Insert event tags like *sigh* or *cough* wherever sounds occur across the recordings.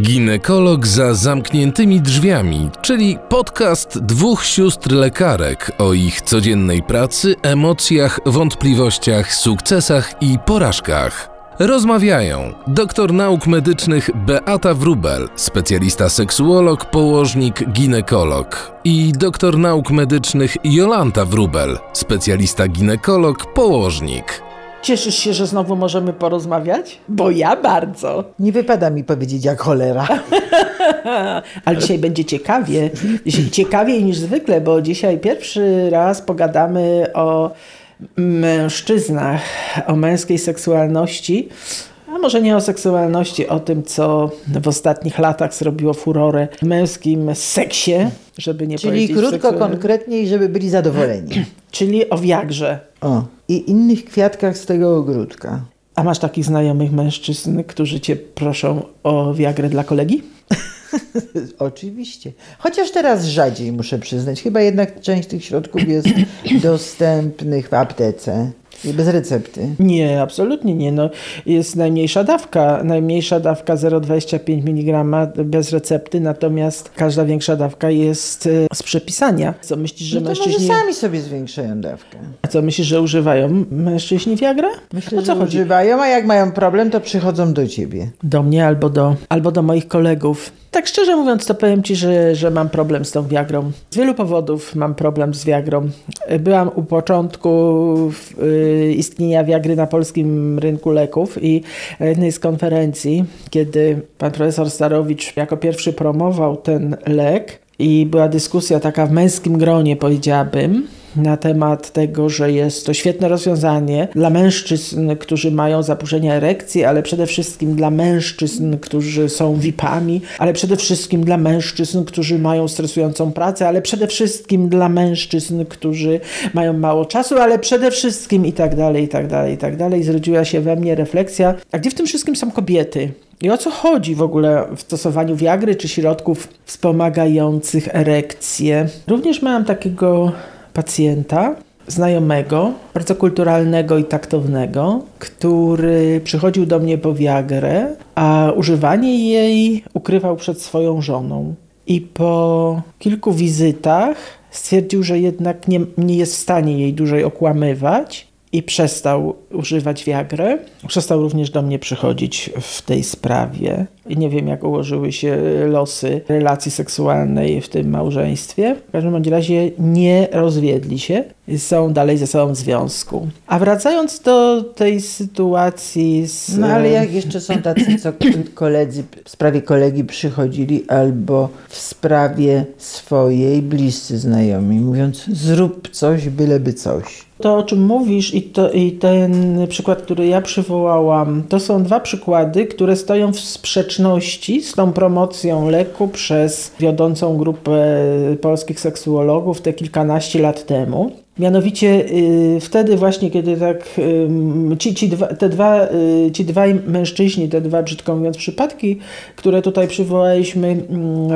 Ginekolog za zamkniętymi drzwiami, czyli podcast dwóch sióstr lekarek o ich codziennej pracy, emocjach, wątpliwościach, sukcesach i porażkach. Rozmawiają doktor nauk medycznych Beata Wrubel, specjalista seksuolog, położnik, ginekolog i doktor nauk medycznych Jolanta Wrubel, specjalista ginekolog, położnik. Cieszysz się, że znowu możemy porozmawiać? Bo ja bardzo. Nie wypada mi powiedzieć jak cholera. *laughs* Ale dzisiaj będzie ciekawie. Dzisiaj ciekawiej niż zwykle, bo dzisiaj pierwszy raz pogadamy o mężczyznach, o męskiej seksualności. A może nie o seksualności, o tym, co w ostatnich latach zrobiło furorę w męskim seksie, żeby nie Czyli powiedzieć krótko, seksualnym. konkretnie i żeby byli zadowoleni. *clears throat* Czyli o wiagrze. O, i innych kwiatkach z tego ogródka. A masz takich znajomych mężczyzn, którzy cię proszą o wiagrę dla kolegi? *laughs* Oczywiście. Chociaż teraz rzadziej muszę przyznać. Chyba jednak część tych środków jest *clears throat* dostępnych w aptece i bez recepty. Nie, absolutnie nie. No, jest najmniejsza dawka, najmniejsza dawka 0,25 mg bez recepty, natomiast każda większa dawka jest e, z przepisania. Co myślisz, że No to może mężczyźni... sami sobie zwiększają dawkę. A co myślisz, że używają mężczyźni Viagra? Myślę, o co że chodzi? używają, a jak mają problem, to przychodzą do ciebie. Do mnie albo do, albo do moich kolegów. Tak szczerze mówiąc, to powiem Ci, że, że mam problem z tą Viagrą. Z wielu powodów mam problem z Viagrą. Byłam u początku y, istnienia Viagry na polskim rynku leków i na jednej z konferencji, kiedy pan profesor Starowicz jako pierwszy promował ten lek i była dyskusja taka w męskim gronie, powiedziałabym, na temat tego, że jest to świetne rozwiązanie dla mężczyzn, którzy mają zaburzenia erekcji, ale przede wszystkim dla mężczyzn, którzy są VIP-ami, ale przede wszystkim dla mężczyzn, którzy mają stresującą pracę, ale przede wszystkim dla mężczyzn, którzy mają mało czasu, ale przede wszystkim i tak dalej, i tak dalej, i tak dalej. Zrodziła się we mnie refleksja, a gdzie w tym wszystkim są kobiety? I o co chodzi w ogóle w stosowaniu wiagry czy środków wspomagających erekcję? Również miałam takiego pacjenta, znajomego, bardzo kulturalnego i taktownego, który przychodził do mnie po wiagrę, a używanie jej ukrywał przed swoją żoną. I po kilku wizytach stwierdził, że jednak nie, nie jest w stanie jej dłużej okłamywać i przestał używać wiagrę. Przestał również do mnie przychodzić w tej sprawie. I nie wiem, jak ułożyły się losy relacji seksualnej w tym małżeństwie. W każdym bądź razie nie rozwiedli się, są dalej ze sobą w związku. A wracając do tej sytuacji z... No ale jak jeszcze są tacy, co koledzy w sprawie kolegi przychodzili albo w sprawie swojej bliscy znajomi, mówiąc zrób coś, byleby coś. To, o czym mówisz i, to, i ten przykład, który ja przywołałam, to są dwa przykłady, które stoją w sprzeczności z tą promocją leku przez wiodącą grupę polskich seksuologów te kilkanaście lat temu. Mianowicie y, wtedy właśnie, kiedy tak ci, ci, dwa, te dwa, y, ci dwaj mężczyźni, te dwa brzydko mówiąc przypadki, które tutaj przywołaliśmy,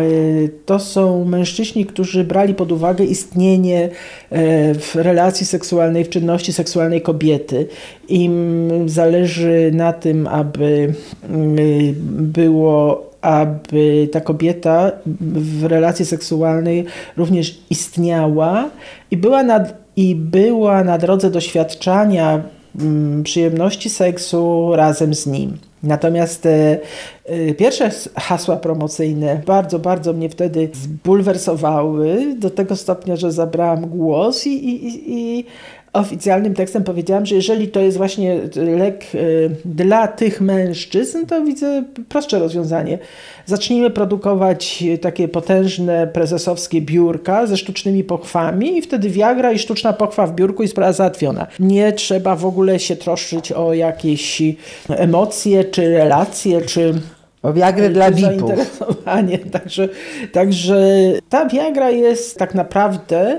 y, to są mężczyźni, którzy brali pod uwagę istnienie w relacji seksualnej, w czynności seksualnej kobiety. Im zależy na tym, aby było aby ta kobieta w relacji seksualnej również istniała i była na, i była na drodze doświadczania mm, przyjemności seksu razem z nim. Natomiast e, e, pierwsze hasła promocyjne bardzo, bardzo mnie wtedy zbulwersowały do tego stopnia, że zabrałam głos i, i- i oficjalnym tekstem powiedziałam, że jeżeli to jest właśnie lek e, dla tych mężczyzn, to widzę prostsze rozwiązanie. Zacznijmy produkować takie potężne prezesowskie biurka ze sztucznymi pochwami i wtedy Viagra i sztuczna pochwa w biurku i sprawa załatwiona. Nie trzeba w ogóle się troszczyć o jakieś emocje, czy relacje, czy O wiagrę dla VIP-ów. *laughs* Także, także ta Viagra jest tak naprawdę y,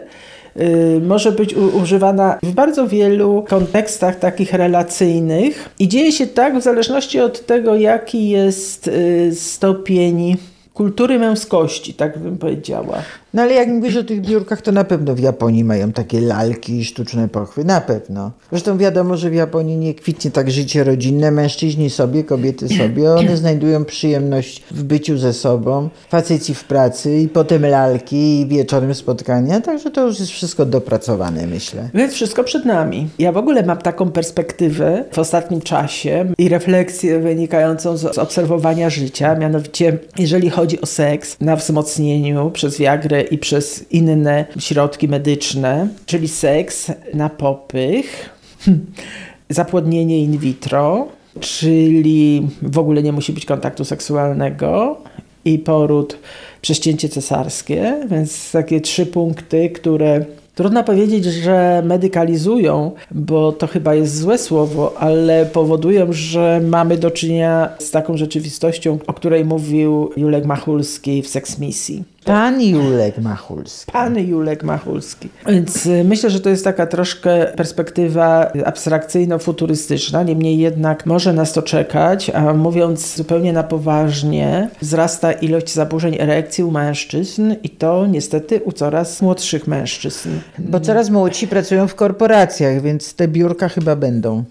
może być używana w bardzo wielu kontekstach takich relacyjnych i dzieje się tak w zależności od tego, jaki jest y, stopień kultury męskości, tak bym powiedziała. No ale jak mówisz o tych biurkach, to na pewno w Japonii mają takie lalki i sztuczne pochwy. Na pewno. Zresztą wiadomo, że w Japonii nie kwitnie tak życie rodzinne. Mężczyźni sobie, kobiety sobie. *clears throat* One znajdują przyjemność w byciu ze sobą. Faceci w pracy i potem lalki i wieczorem spotkania. Także to już jest wszystko dopracowane, myślę. Więc wszystko przed nami. Ja w ogóle mam taką perspektywę w ostatnim czasie i refleksję wynikającą z obserwowania życia. Mianowicie, jeżeli chodzi o seks na wzmocnieniu przez Viagrę i przez inne środki medyczne, czyli seks na popych, *laughs* zapłodnienie in vitro, czyli w ogóle nie musi być kontaktu seksualnego i poród przez cięcie cesarskie, więc takie trzy punkty, które Trudno powiedzieć, że medykalizują, bo to chyba jest złe słowo, ale powodują, że mamy do czynienia z taką rzeczywistością, o której mówił Julek Machulski w Sex Misji. Pan Julek Machulski. Pan Julek Machulski. Więc y, myślę, że to jest taka troszkę perspektywa abstrakcyjno-futurystyczna, niemniej jednak może nas to czekać, a mówiąc zupełnie na poważnie, wzrasta ilość zaburzeń erekcji u mężczyzn i to niestety u coraz młodszych mężczyzn. Bo coraz młodsi pracują w korporacjach, więc te biurka chyba będą.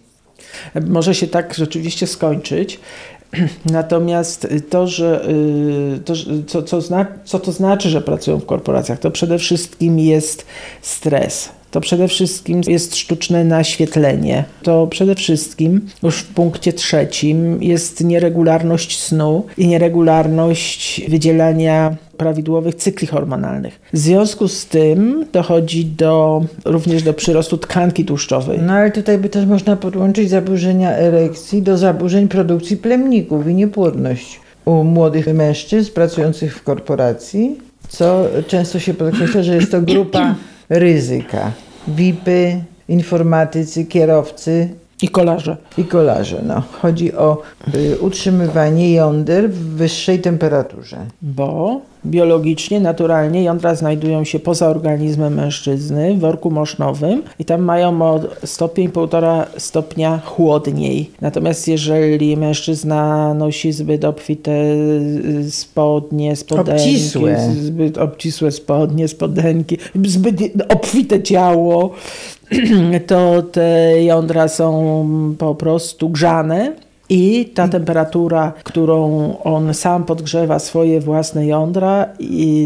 Może się tak rzeczywiście skończyć. *clears throat* Natomiast to, że y, to, co, co, zna, co to znaczy, że pracują w korporacjach, to przede wszystkim jest stres. To przede wszystkim jest sztuczne naświetlenie. To przede wszystkim już w punkcie trzecim jest nieregularność snu i nieregularność wydzielania prawidłowych cykli hormonalnych. W związku z tym dochodzi do, również do przyrostu tkanki tłuszczowej. No ale tutaj by też można podłączyć zaburzenia erekcji do zaburzeń produkcji plemników i niepłodność u młodych mężczyzn pracujących w korporacji, co często się podkreśla, że jest to grupa *clears throat* ryzyka. VIPy, informatycy, kierowcy, I kolarze. i kolarze. No. Chodzi o y, utrzymywanie jąder w wyższej temperaturze. Bo biologicznie, naturalnie jądra znajdują się poza organizmem mężczyzny w worku mosznowym i tam mają o stopień, półtora stopnia chłodniej. Natomiast jeżeli mężczyzna nosi zbyt obfite y, spodnie, spodenki, Obcisłe. zbyt obcisłe spodnie, spodenki, zbyt obfite ciało, *clears throat* to te jądra są po prostu grzane. I ta temperatura, którą on sam podgrzewa swoje własne jądra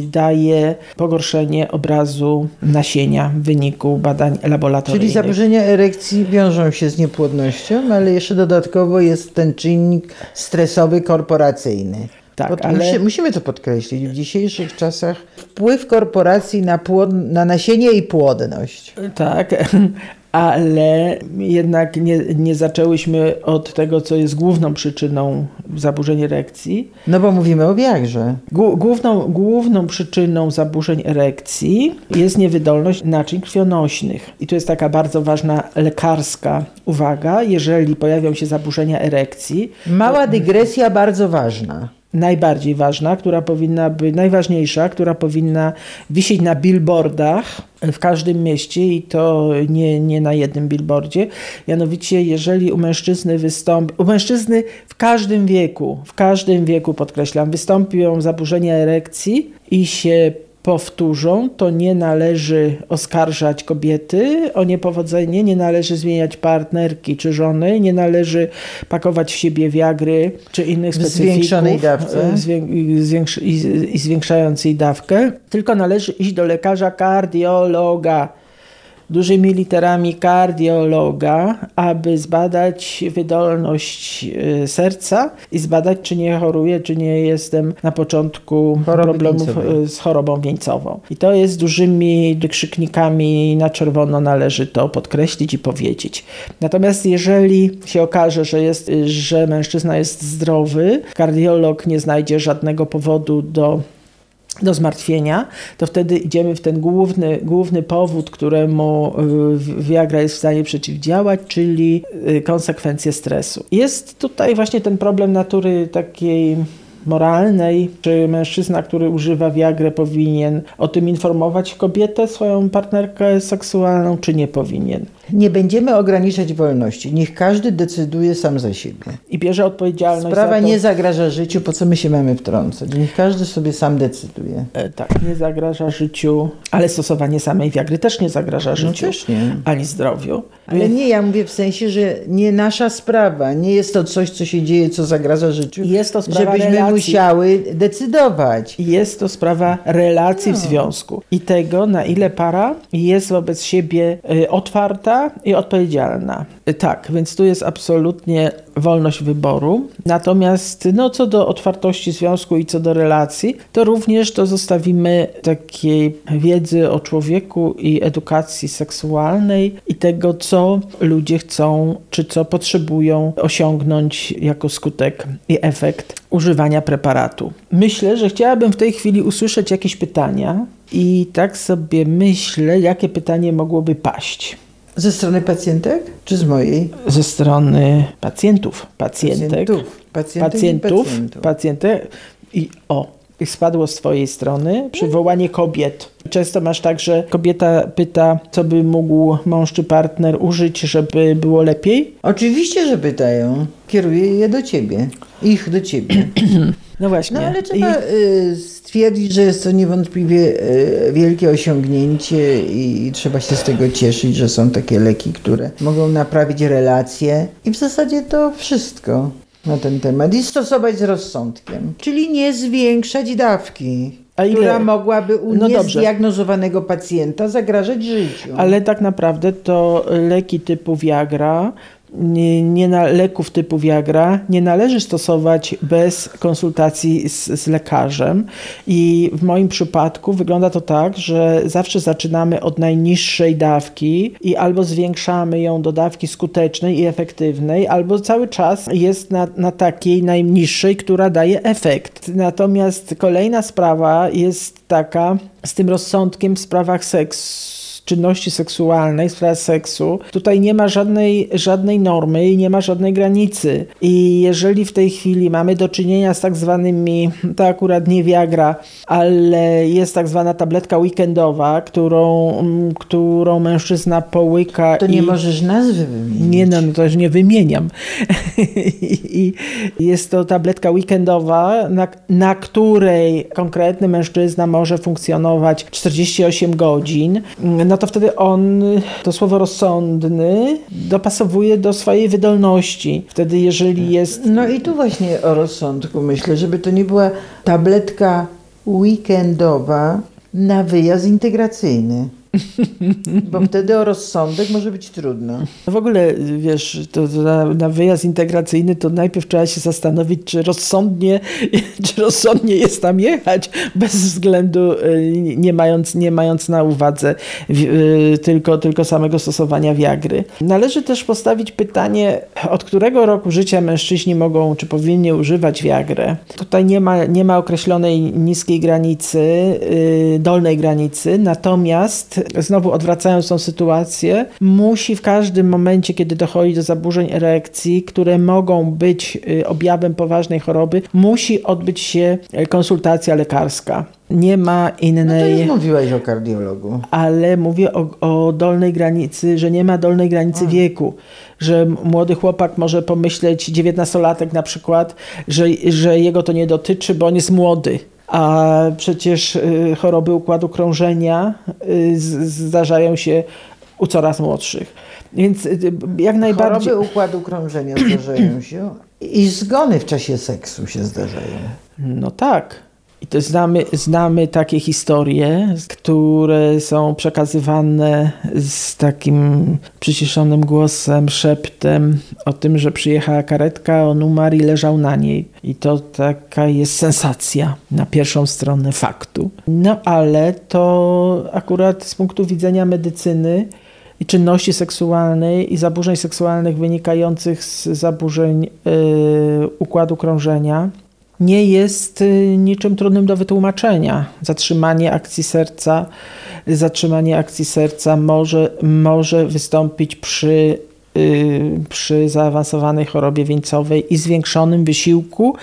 daje pogorszenie obrazu nasienia w wyniku badań laboratoryjnych. Czyli zaburzenia erekcji wiążą się z niepłodnością, ale jeszcze dodatkowo jest ten czynnik stresowy korporacyjny. Tak, Pod, ale- musi, musimy to podkreślić. W dzisiejszych czasach wpływ korporacji na, płod, na nasienie i płodność. Tak, *laughs* ale jednak nie, nie zaczęłyśmy od tego, co jest główną przyczyną zaburzeń erekcji. No bo mówimy o wiagrze. Głó- Główną, główną przyczyną zaburzeń erekcji jest niewydolność naczyń krwionośnych. I tu jest taka bardzo ważna lekarska uwaga. Jeżeli pojawią się zaburzenia erekcji, Mała dygresja, bardzo ważna. Najbardziej ważna, która powinna być, najważniejsza, która powinna wisieć na billboardach w każdym mieście i to nie, nie na jednym billboardzie. Mianowicie, jeżeli u mężczyzny wystąpi, u mężczyzny w każdym wieku, w każdym wieku podkreślam, wystąpią zaburzenia erekcji i się powtórzą, to nie należy oskarżać kobiety o niepowodzenie, nie należy zmieniać partnerki czy żony, nie należy pakować w siebie wiagry czy innych specyfików. zwiększonej dawce. e, zwiększ- i zwiększającej dawkę, tylko należy iść do lekarza kardiologa dużymi literami kardiologa, aby zbadać wydolność y, serca i zbadać, czy nie choruję, czy nie jestem na początku Choroby problemów wieńcowej. y, z chorobą wieńcową. I to jest dużymi krzyknikami na czerwono należy to podkreślić i powiedzieć. Natomiast jeżeli się okaże, że, jest, y, że mężczyzna jest zdrowy, kardiolog nie znajdzie żadnego powodu do do zmartwienia, to wtedy idziemy w ten główny, główny powód, któremu y, Viagra jest w stanie przeciwdziałać, czyli y, konsekwencje stresu. Jest tutaj właśnie ten problem natury takiej moralnej, czy mężczyzna, który używa Viagrę powinien o tym informować kobietę, swoją partnerkę seksualną, czy nie powinien. Nie będziemy ograniczać wolności. Niech każdy decyduje sam za siebie. I bierze odpowiedzialność Sprawa za to. nie zagraża życiu, po co my się mamy wtrącać? Niech każdy sobie sam decyduje. E, Tak, nie zagraża życiu, ale stosowanie samej wiagry też nie zagraża życiu, No też nie. ani zdrowiu. Ale nie, ja mówię w sensie, że nie nasza sprawa. Nie jest to coś, co się dzieje, co zagraża życiu. Jest to sprawa Żebyśmy relacji. musiały decydować. Jest to sprawa relacji w związku i tego, na ile para jest wobec siebie y, i odpowiedzialna. Tak, więc tu jest absolutnie wolność wyboru. Natomiast no, co do otwartości związku i co do relacji, to również to zostawimy takiej wiedzy o człowieku i edukacji seksualnej i tego, co ludzie chcą, czy co potrzebują osiągnąć jako skutek i efekt używania preparatu. Myślę, że chciałabym w tej chwili usłyszeć jakieś pytania i tak sobie myślę, jakie pytanie mogłoby paść. Ze strony pacjentek, czy z mojej? Ze strony pacjentów, pacjentek, Pacjentów. Pacjentek i pacjentów, pacjentów. pacjentek i o, i spadło z twojej strony przywołanie kobiet. Często masz tak, że kobieta pyta, co by mógł mąż czy partner użyć, żeby było lepiej. Oczywiście, że pytają. Kieruję je do ciebie. Ich do ciebie. *clears throat* No właśnie. No ale trzeba y, stwierdzić, że jest to niewątpliwie y, wielkie osiągnięcie i trzeba się z tego cieszyć, że są takie leki, które mogą naprawić relacje. I w zasadzie to wszystko na ten temat. I stosować z rozsądkiem. Czyli nie zwiększać dawki. A ile- Która mogłaby u No niezdiagnozowanego pacjenta zagrażać życiu. Ale tak naprawdę to leki typu Viagra, nie, nie na, leków typu Viagra nie należy stosować bez konsultacji z, z lekarzem. I w moim przypadku wygląda to tak, że zawsze zaczynamy od najniższej dawki i albo zwiększamy ją do dawki skutecznej i efektywnej, albo cały czas jest na, na takiej najniższej, która daje efekt. Natomiast kolejna sprawa jest taka z tym rozsądkiem w sprawach seksu czynności seksualnej, sprawa seksu, tutaj nie ma żadnej, żadnej normy i nie ma żadnej granicy. I jeżeli w tej chwili mamy do czynienia z tak zwanymi, to akurat nie Viagra, ale jest tak zwana tabletka weekendowa, którą, mm, którą mężczyzna połyka To nie możesz nazwy wymienić. Nie, no, no to już nie wymieniam. *laughs* I jest to tabletka weekendowa, na, na której konkretny mężczyzna może funkcjonować 48 godzin. No to wtedy on to słowo rozsądny dopasowuje do swojej wydolności. Wtedy, jeżeli jest. No i tu właśnie o rozsądku myślę, żeby to nie była tabletka weekendowa na wyjazd integracyjny. Bo wtedy o rozsądek może być trudno. No w ogóle, wiesz, to, na, na wyjazd integracyjny to najpierw trzeba się zastanowić, czy rozsądnie, *laughs* czy rozsądnie jest tam jechać, bez względu, y, nie mając, nie mając na uwadze y, tylko, tylko samego stosowania wiagry. Należy też postawić pytanie, od którego roku życia mężczyźni mogą, czy powinni używać wiagrę. Tutaj nie ma, nie ma określonej niskiej granicy, y, dolnej granicy, natomiast znowu odwracając tą sytuację, musi w każdym momencie, kiedy dochodzi do zaburzeń erekcji, które mogą być y, objawem poważnej choroby, musi odbyć się y, konsultacja lekarska. Nie ma No to innej już mówiłaś o kardiologu. ale mówię o, o dolnej granicy, że nie ma dolnej granicy wieku, że młody chłopak może pomyśleć, dziewiętnastolatek na przykład, że, że jego to nie dotyczy, bo on jest młody. A przecież y, choroby układu krążenia y, zdarzają się u coraz młodszych. Więc y, jak najbardziej. Choroby układu krążenia zdarzają się i zgony w czasie seksu się zdarzają. No tak. I to znamy, znamy takie historie, które są przekazywane z takim przyciszonym głosem, szeptem o tym, że przyjechała karetka, on umarł i leżał na niej. I to taka jest sensacja na pierwszą stronę faktu. No ale to akurat z punktu widzenia medycyny i czynności seksualnej i zaburzeń seksualnych wynikających z zaburzeń yy, układu krążenia nie jest y, niczym trudnym do wytłumaczenia. Zatrzymanie akcji serca, zatrzymanie akcji serca może, może wystąpić przy y, przy zaawansowanej chorobie wieńcowej i zwiększonym wysiłku,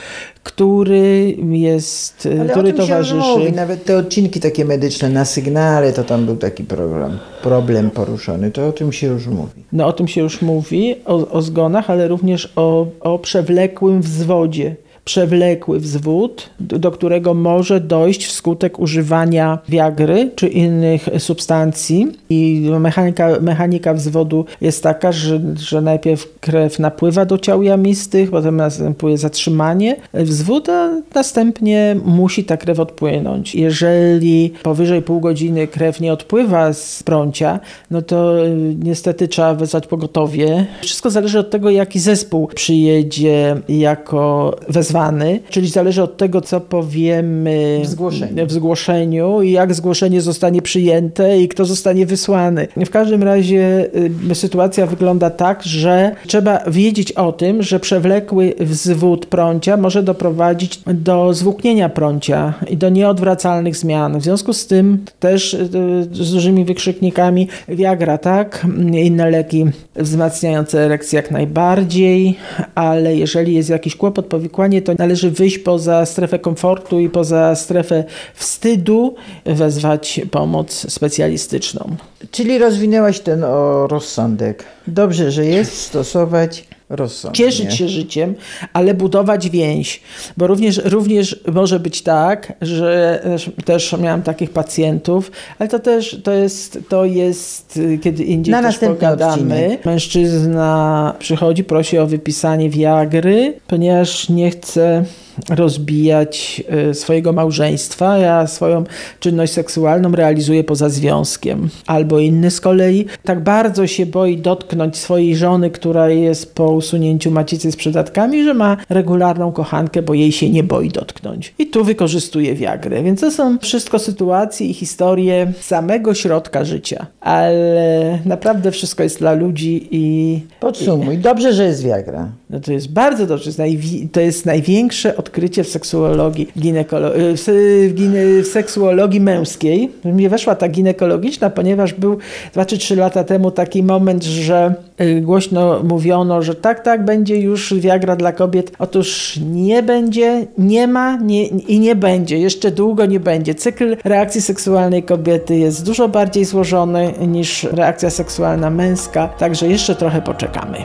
który jest, Ale który o tym towarzyszy. Się mówi. Nawet te odcinki takie medyczne na sygnale, to tam był taki program, problem poruszony, to o tym się już mówi. No o tym się już mówi, o, o zgonach, ale również o, o przewlekłym wzwodzie. Przewlekły wzwód, do którego może dojść wskutek używania wiagry czy innych substancji. I mechanika, mechanika wzwodu jest taka, że, że najpierw krew napływa do ciał jamistych, potem następuje zatrzymanie wzwód, a następnie musi ta krew odpłynąć. Jeżeli powyżej pół godziny krew nie odpływa z prącia, no to y, niestety trzeba wezwać pogotowie. Wszystko zależy od tego, jaki zespół przyjedzie jako wezwany, czyli zależy od tego, co powiemy W zgłoszeniu. w zgłoszeniu i jak zgłoszenie zostanie przyjęte i kto zostanie wysłany. W każdym razie y, sytuacja wygląda tak, że trzeba wiedzieć o tym, że przewlekły wzwód prącia może doprowadzić do zwłóknienia prącia i do nieodwracalnych zmian. W związku z tym też y, z dużymi wykrzyknikami Viagra, tak? Inne leki wzmacniające erekcję jak najbardziej, ale jeżeli jest jakiś kłopot, powikłanie, to należy wyjść poza strefę komfortu i poza strefę wstydu, wezwać pomoc specjalistyczną. Czyli rozwinęłaś ten o rozsądek. Dobrze, że jest stosować rozsądnie. Cieszyć się życiem, ale budować więź. Bo również, również może być tak, że też- miałam takich pacjentów, ale to też to jest, to jest kiedy indziej Na też pogadamy. odcinek. Mężczyzna przychodzi, prosi o wypisanie wiagry, ponieważ nie chce rozbijać y, swojego małżeństwa. Ja swoją czynność seksualną realizuję poza związkiem. Albo inny z kolei tak bardzo się boi dotknąć swojej żony, która jest po usunięciu macicy z przydatkami, że ma regularną kochankę, bo jej się nie boi dotknąć. I tu wykorzystuje wiagrę. Więc to są wszystko sytuacje i historie samego środka życia. Ale naprawdę wszystko jest dla ludzi i Podsumuj. Dobrze, że jest Viagra. no to jest bardzo dobrze. To jest, najwi- to jest największe odkrycie w seksuologii, ginekolo- y, se- w, gine- w seksuologii męskiej. Mnie weszła ta ginekologiczna, ponieważ był 2 czy 3 lata temu taki moment, że y, głośno mówiono, że tak, tak, będzie już Viagra dla kobiet. Otóż nie będzie, nie ma nie, i nie będzie. Jeszcze długo nie będzie. Cykl reakcji seksualnej kobiety jest dużo bardziej złożony niż reakcja seksualna męska, także jeszcze trochę poczekamy.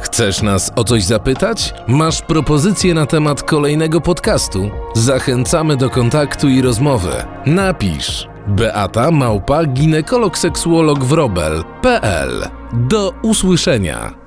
Chcesz nas o coś zapytać? Masz propozycje na temat kolejnego podcastu? Zachęcamy do kontaktu i rozmowy. Napisz Beata Małpa ginekolog seksuolog wrobel.pl Do usłyszenia.